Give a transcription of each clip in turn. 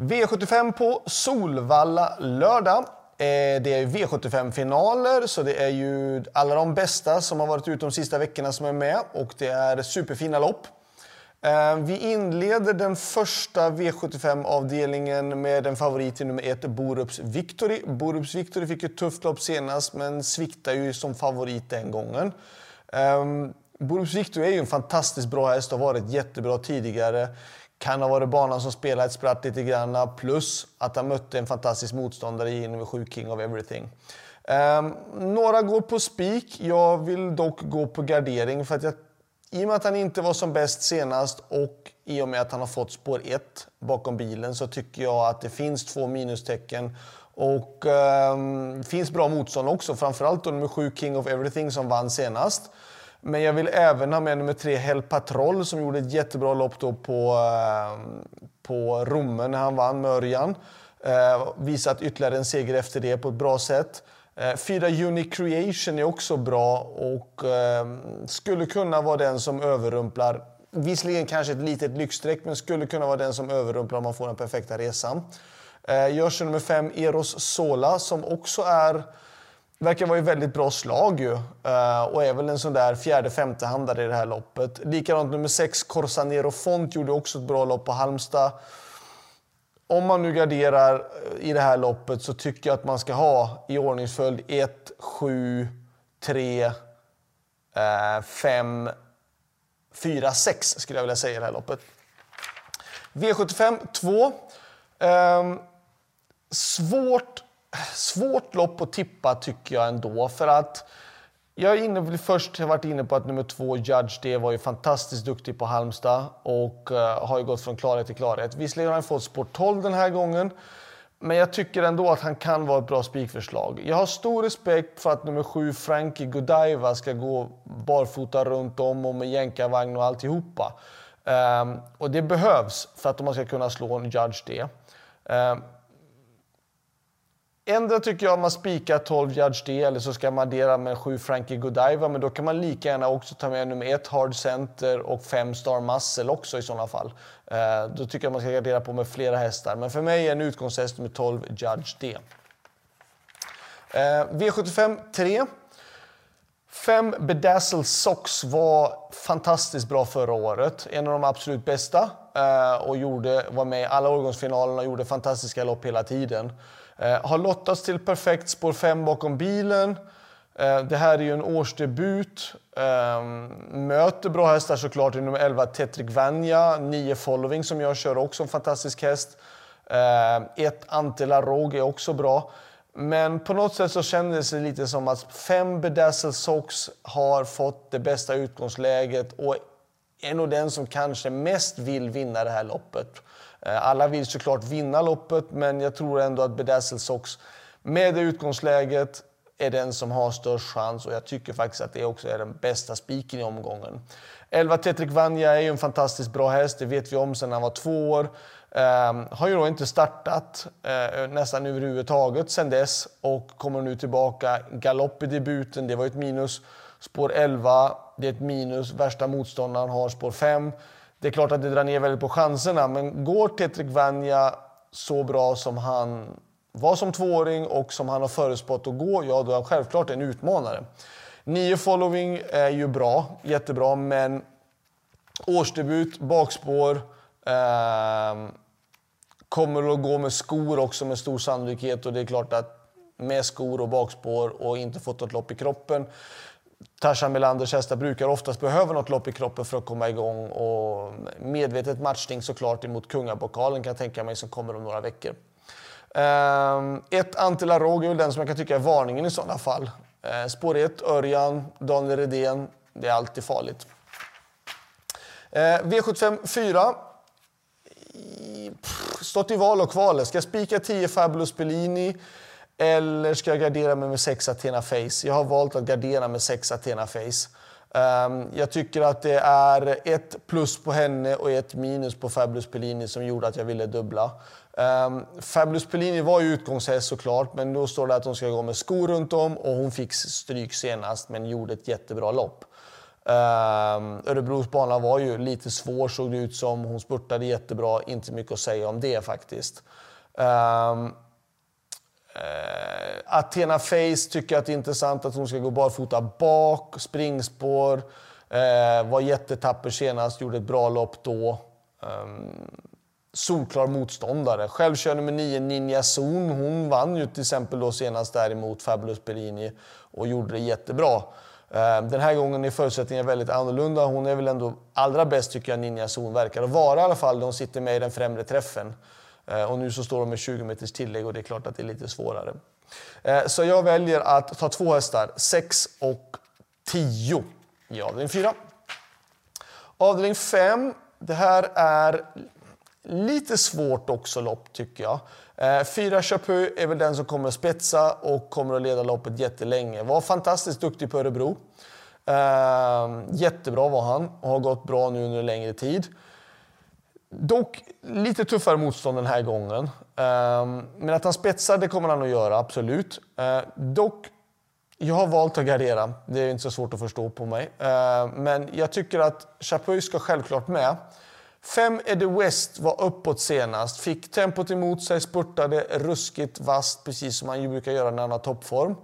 V75 på Solvalla lördag. Eh, det är V75-finaler, så det är ju alla de bästa som har varit ute de sista veckorna som är med och det är superfina lopp. Eh, vi inleder den första V75-avdelningen med en favorit i nummer ett, Borups Victory. Borups Victory fick ett tufft lopp senast, men sviktar ju som favorit den gången. Ehm, Borups Victory är ju en fantastiskt bra häst och har varit jättebra tidigare. Kan ha varit banan som spelade ett spratt lite grann, plus att han mötte en fantastisk motståndare i nummer 7, King of Everything. Um, några går på spik. Jag vill dock gå på gardering för att jag i och med att han inte var som bäst senast och i och med att han har fått spår 1 bakom bilen så tycker jag att det finns två minustecken. Och um, finns bra motstånd också, framförallt då nummer 7 King of Everything som vann senast. Men jag vill även ha med nummer tre, Hell Patrol som gjorde ett jättebra lopp då på, eh, på Romme när han vann med Örjan. Eh, visat ytterligare en seger efter det på ett bra sätt. Eh, fyra Unique Creation är också bra och eh, skulle kunna vara den som överrumplar. Visserligen kanske ett litet lyxstreck, men skulle kunna vara den som överrumplar om man får den perfekta resan. Eh, görs nummer fem Eros Sola som också är verkar vara i väldigt bra slag ju. Eh, och är väl en sån där fjärde, femtehandare i det här loppet. Likadant nummer sex Corsanero Font gjorde också ett bra lopp på Halmstad om man nu garderar eh, i det här loppet så tycker jag att man ska ha i ordningsföljd 1, 7, 3, 5, 4, 6 skulle jag vilja säga i det här loppet. V75 2. Ehm, svårt, svårt lopp att tippa tycker jag ändå för att jag är inne, först har varit inne på att nummer två, Judge D, var ju fantastiskt duktig på Halmstad och uh, har ju gått från klarhet till klarhet. Visserligen har han fått sport 12 den här gången, men jag tycker ändå att han kan vara ett bra spikförslag. Jag har stor respekt för att nummer sju, Frankie Godiva, ska gå barfota runt om och med jänkarvagn och alltihopa. Um, och det behövs för att man ska kunna slå en Judge D. Um, ehm, Ändå tycker jag man spikar 12 Judge D eller så ska man addera med 7 Frankie Godiva. Men då kan man lika gärna också ta med nummer 1 Hard Center och 5 Star Muscle också i sådana fall. Eh, då tycker jag man ska gardera på med flera hästar. Men för mig är en utgångshäst med 12 Judge D. Eh, V75 3. 5 Bedazzle Socks var fantastiskt bra förra året. En av de absolut bästa. Eh, och gjorde, var med i alla årgångsfinalerna och gjorde fantastiska lopp hela tiden. Eh, har lottats till perfekt spår 5 bakom bilen. Eh, det här är ju en årsdebut. Eh, möter bra hästar såklart i nummer 11 Tetrick Vanja, 9 Following som jag kör också en fantastisk häst. Eh, ett Antela Rogue är också bra. Men på något sätt så kändes det lite som att fem Bedazzle Sox har fått det bästa utgångsläget och är nog den som kanske mest vill vinna det här loppet. Eh, alla vill såklart vinna loppet, men jag tror ändå att Bedazzle Sox med det utgångsläget är den som har störst chans och jag tycker faktiskt att det också är den bästa spiken i omgången. 11 Tetrik Vanja är ju en fantastiskt bra häst, det vet vi om sedan han var två år. Um, har ju då inte startat uh, nästan överhuvudtaget sedan dess och kommer nu tillbaka. Galopp i debuten, det var ett minus. Spår 11, det är ett minus. Värsta motståndaren har spår 5. Det är klart att det drar ner väldigt på chanserna, men går Tetrik Vanja så bra som han var som tvååring och som han har förutspått att gå, ja då är han självklart en utmanare. Nio following är ju bra, jättebra, men årsdebut, bakspår, eh, kommer att gå med skor också med stor sannolikhet och det är klart att med skor och bakspår och inte fått något lopp i kroppen Tarzan Melanders hästar brukar oftast behöva något lopp i kroppen för att komma igång och medvetet matchning såklart emot kungapokalen kan jag tänka mig som kommer om några veckor. Ehm, ett Antila Råg är väl den som jag kan tycka är varningen i sådana fall. Ehm, spår 1, Örjan, Daniel Redén. Det är alltid farligt. Ehm, V75 4. Stått i val och kval. Ska jag spika 10 Fabulous Bellini? Eller ska jag gardera mig med 6 Athena Face? Jag har valt att gardera med 6 Athena Face. Um, jag tycker att det är ett plus på henne och ett minus på Fabulous Pellini som gjorde att jag ville dubbla. Um, Fabulous Pellini var ju utgångshäst såklart, men då står det att hon ska gå med skor runt om och hon fick stryk senast men gjorde ett jättebra lopp. Um, Örebros bana var ju lite svår såg det ut som. Hon spurtade jättebra, inte mycket att säga om det faktiskt. Um, uh, Athena Face tycker att det är intressant att hon ska gå barfota bak, springspår. Uh, var jättetapper senast, gjorde ett bra lopp då. Um, solklar motståndare. Själv kör nummer 9 Ninja Zon. Hon vann ju till exempel då senast däremot Fabulous Perini och gjorde det jättebra. Ehm, den här gången är förutsättningarna väldigt annorlunda. Hon är väl ändå allra bäst tycker jag Ninja Zon verkar att vara i alla fall. De sitter med i den främre träffen. Eh, och nu så står de med 20 meters tillägg och det är klart att det är lite svårare. Eh, så jag väljer att ta två hästar, 6 och 10 i avdelning 4. Avdelning 5. Det här är lite svårt också lopp tycker jag. Eh, fyra Chapu är väl den som kommer att spetsa och kommer att leda loppet jättelänge. Var fantastiskt duktig på Örebro. Jättebra var han och har gått bra nu under en längre tid. Dock lite tuffare motstånd den här gången. Ehm, men att han spetsar, det kommer han att göra, absolut. Ehm, dock, jag har valt att gardera. Det är inte så svårt att förstå på mig. Ehm, men jag tycker att Chapuis ska självklart med. Fem Eddie West var uppåt senast, fick tempot emot sig, spurtade ruskigt vast precis som han brukar göra när han har toppform.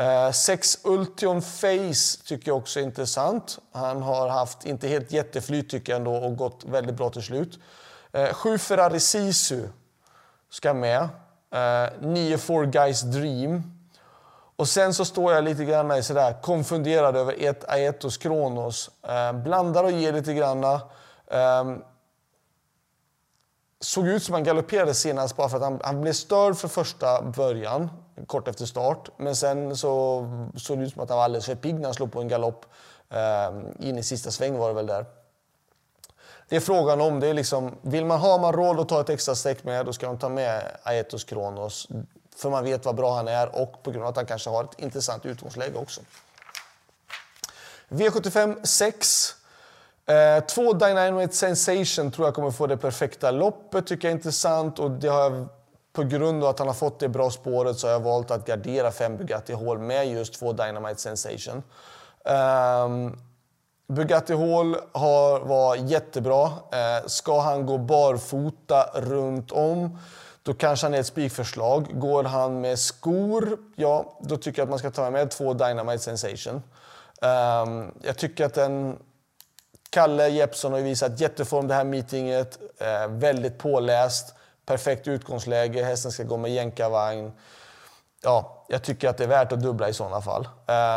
Eh, sex Ultion Face tycker jag också är intressant. Han har haft, inte helt jätteflyt tycker jag ändå, och gått väldigt bra till slut. Eh, sju Ferrari Sisu ska med. Eh, nio Four Guys Dream. Och sen så står jag lite grann sådär konfunderad över ett Aetos Kronos. Eh, blandar och ger lite granna. Eh, såg ut som han galopperade senast bara för att han, han blev störd för första början, kort efter start. Men sen så såg det ut som att han var alldeles för pigg när han slog på en galopp. Eh, in i sista sväng var det väl där. Det är frågan om, det är liksom, vill man ha man råd att ta ett extra streck med, då ska man ta med Aetos Kronos. För man vet vad bra han är och på grund av att han kanske har ett intressant utgångsläge också. V75 6. Eh, två Dynamite Sensation tror jag kommer få det perfekta loppet, tycker jag är intressant. Och det har jag, på grund av att han har fått det bra spåret så har jag valt att gardera fem Bugatti Hall med just två Dynamite Sensation. Um, Bugatti Hall har, var jättebra. Uh, ska han gå barfota runt om då kanske han är ett spikförslag. Går han med skor, ja, då tycker jag att man ska ta med två Dynamite Sensation. Um, jag tycker att den Kalle Jeppsson har visat jätteform det här meetinget. Uh, väldigt påläst. Perfekt utgångsläge. Hästen ska gå med jänkarvagn. Ja, jag tycker att det är värt att dubbla i sådana fall.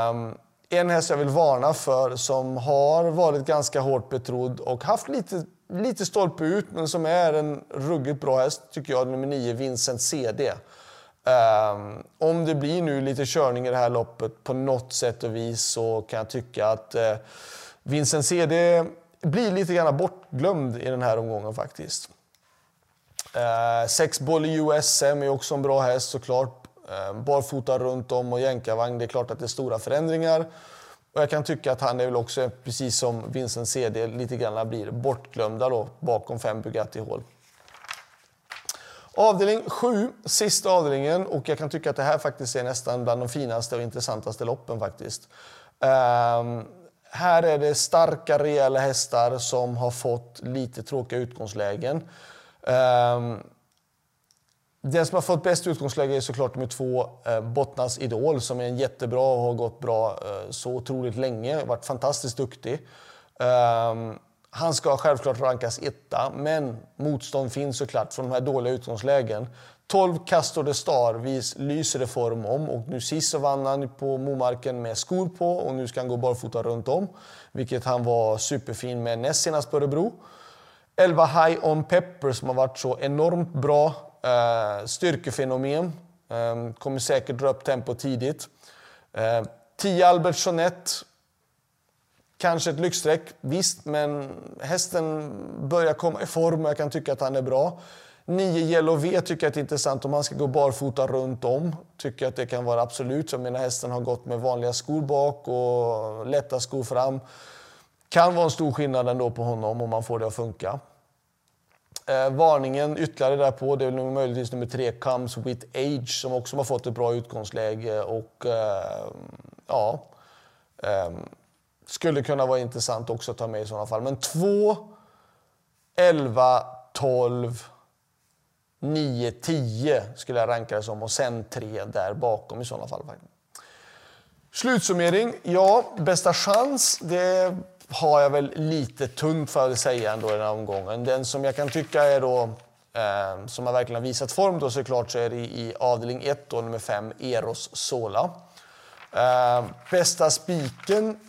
Um, en häst jag vill varna för som har varit ganska hårt betrodd och haft lite, lite stolpe ut men som är en ruggigt bra häst tycker jag, nummer 9, Vincent CD. Um, ehm, om det blir nu lite körning i det här loppet på något sätt och vis så kan jag tycka att uh, Vincent CD blir lite grann bortglömd i den här omgången faktiskt. Eh, sex boll i USM är också en bra häst såklart. Eh, barfota runt om och jänkarvagn, det är klart att det är stora förändringar. Och jag kan tycka att han är väl också, precis som Vincent CD, lite grann blir bortglömda då, bakom fem Bugatti Hall. Avdelning 7, sista avdelningen, och jag kan tycka att det här faktiskt är nästan bland de finaste och intressantaste loppen faktiskt. Um, här är det starka, rejäla hästar som har fått lite tråkiga utgångslägen. Um, den som har fått bäst utgångsläge är såklart nummer två, eh, Bottnas Idol, som är en jättebra och har gått bra eh, så otroligt länge. Varit fantastiskt duktig. Um, han ska självklart rankas etta, men motstånd finns såklart från de här dåliga utgångslägen. 12 Castor de Star vis, lyser det form om och nu sist så vann han på Momarken med skor på och nu ska han gå barfota runt om. Vilket han var superfin med näst senast på Örebro. 11 High On Pepper som har varit så enormt bra. Eh, styrkefenomen. Eh, kommer säkert dra upp tempo tidigt. Eh, 10 Albert Jeanette. Kanske ett lyxstreck, visst, men hästen börjar komma i form och jag kan tycka att han är bra. 9 Yellow V tycker jag är intressant om han ska gå barfota runt om. Tycker att det kan vara absolut. Jag menar hästen har gått med vanliga skor bak och lätta skor fram. Kan vara en stor skillnad ändå på honom om man får det att funka. Eh, varningen ytterligare därpå, det är nog möjligtvis nummer tre, Comes with Age, som också har fått ett bra utgångsläge. Och eh, ja, eh, skulle kunna vara intressant också att ta med i sådana fall. Men 2, 11, 12, 9, 10 skulle jag ranka det som och sen 3 där bakom i sådana fall. Slutsummering. Ja, bästa chans. Det har jag väl lite tungt för att säga ändå i den här omgången. Den som jag kan tycka är då eh, som har verkligen visat form då såklart så är det i avdelning 1 då nummer 5 Eros Sola. Eh, bästa spiken.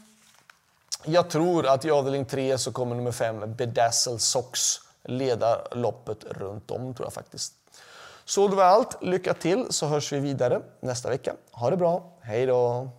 Jag tror att i avdelning 3 så kommer nummer 5 Bedazzle Socks leda loppet runt om tror jag faktiskt. Så det var allt. Lycka till så hörs vi vidare nästa vecka. Ha det bra. Hej då!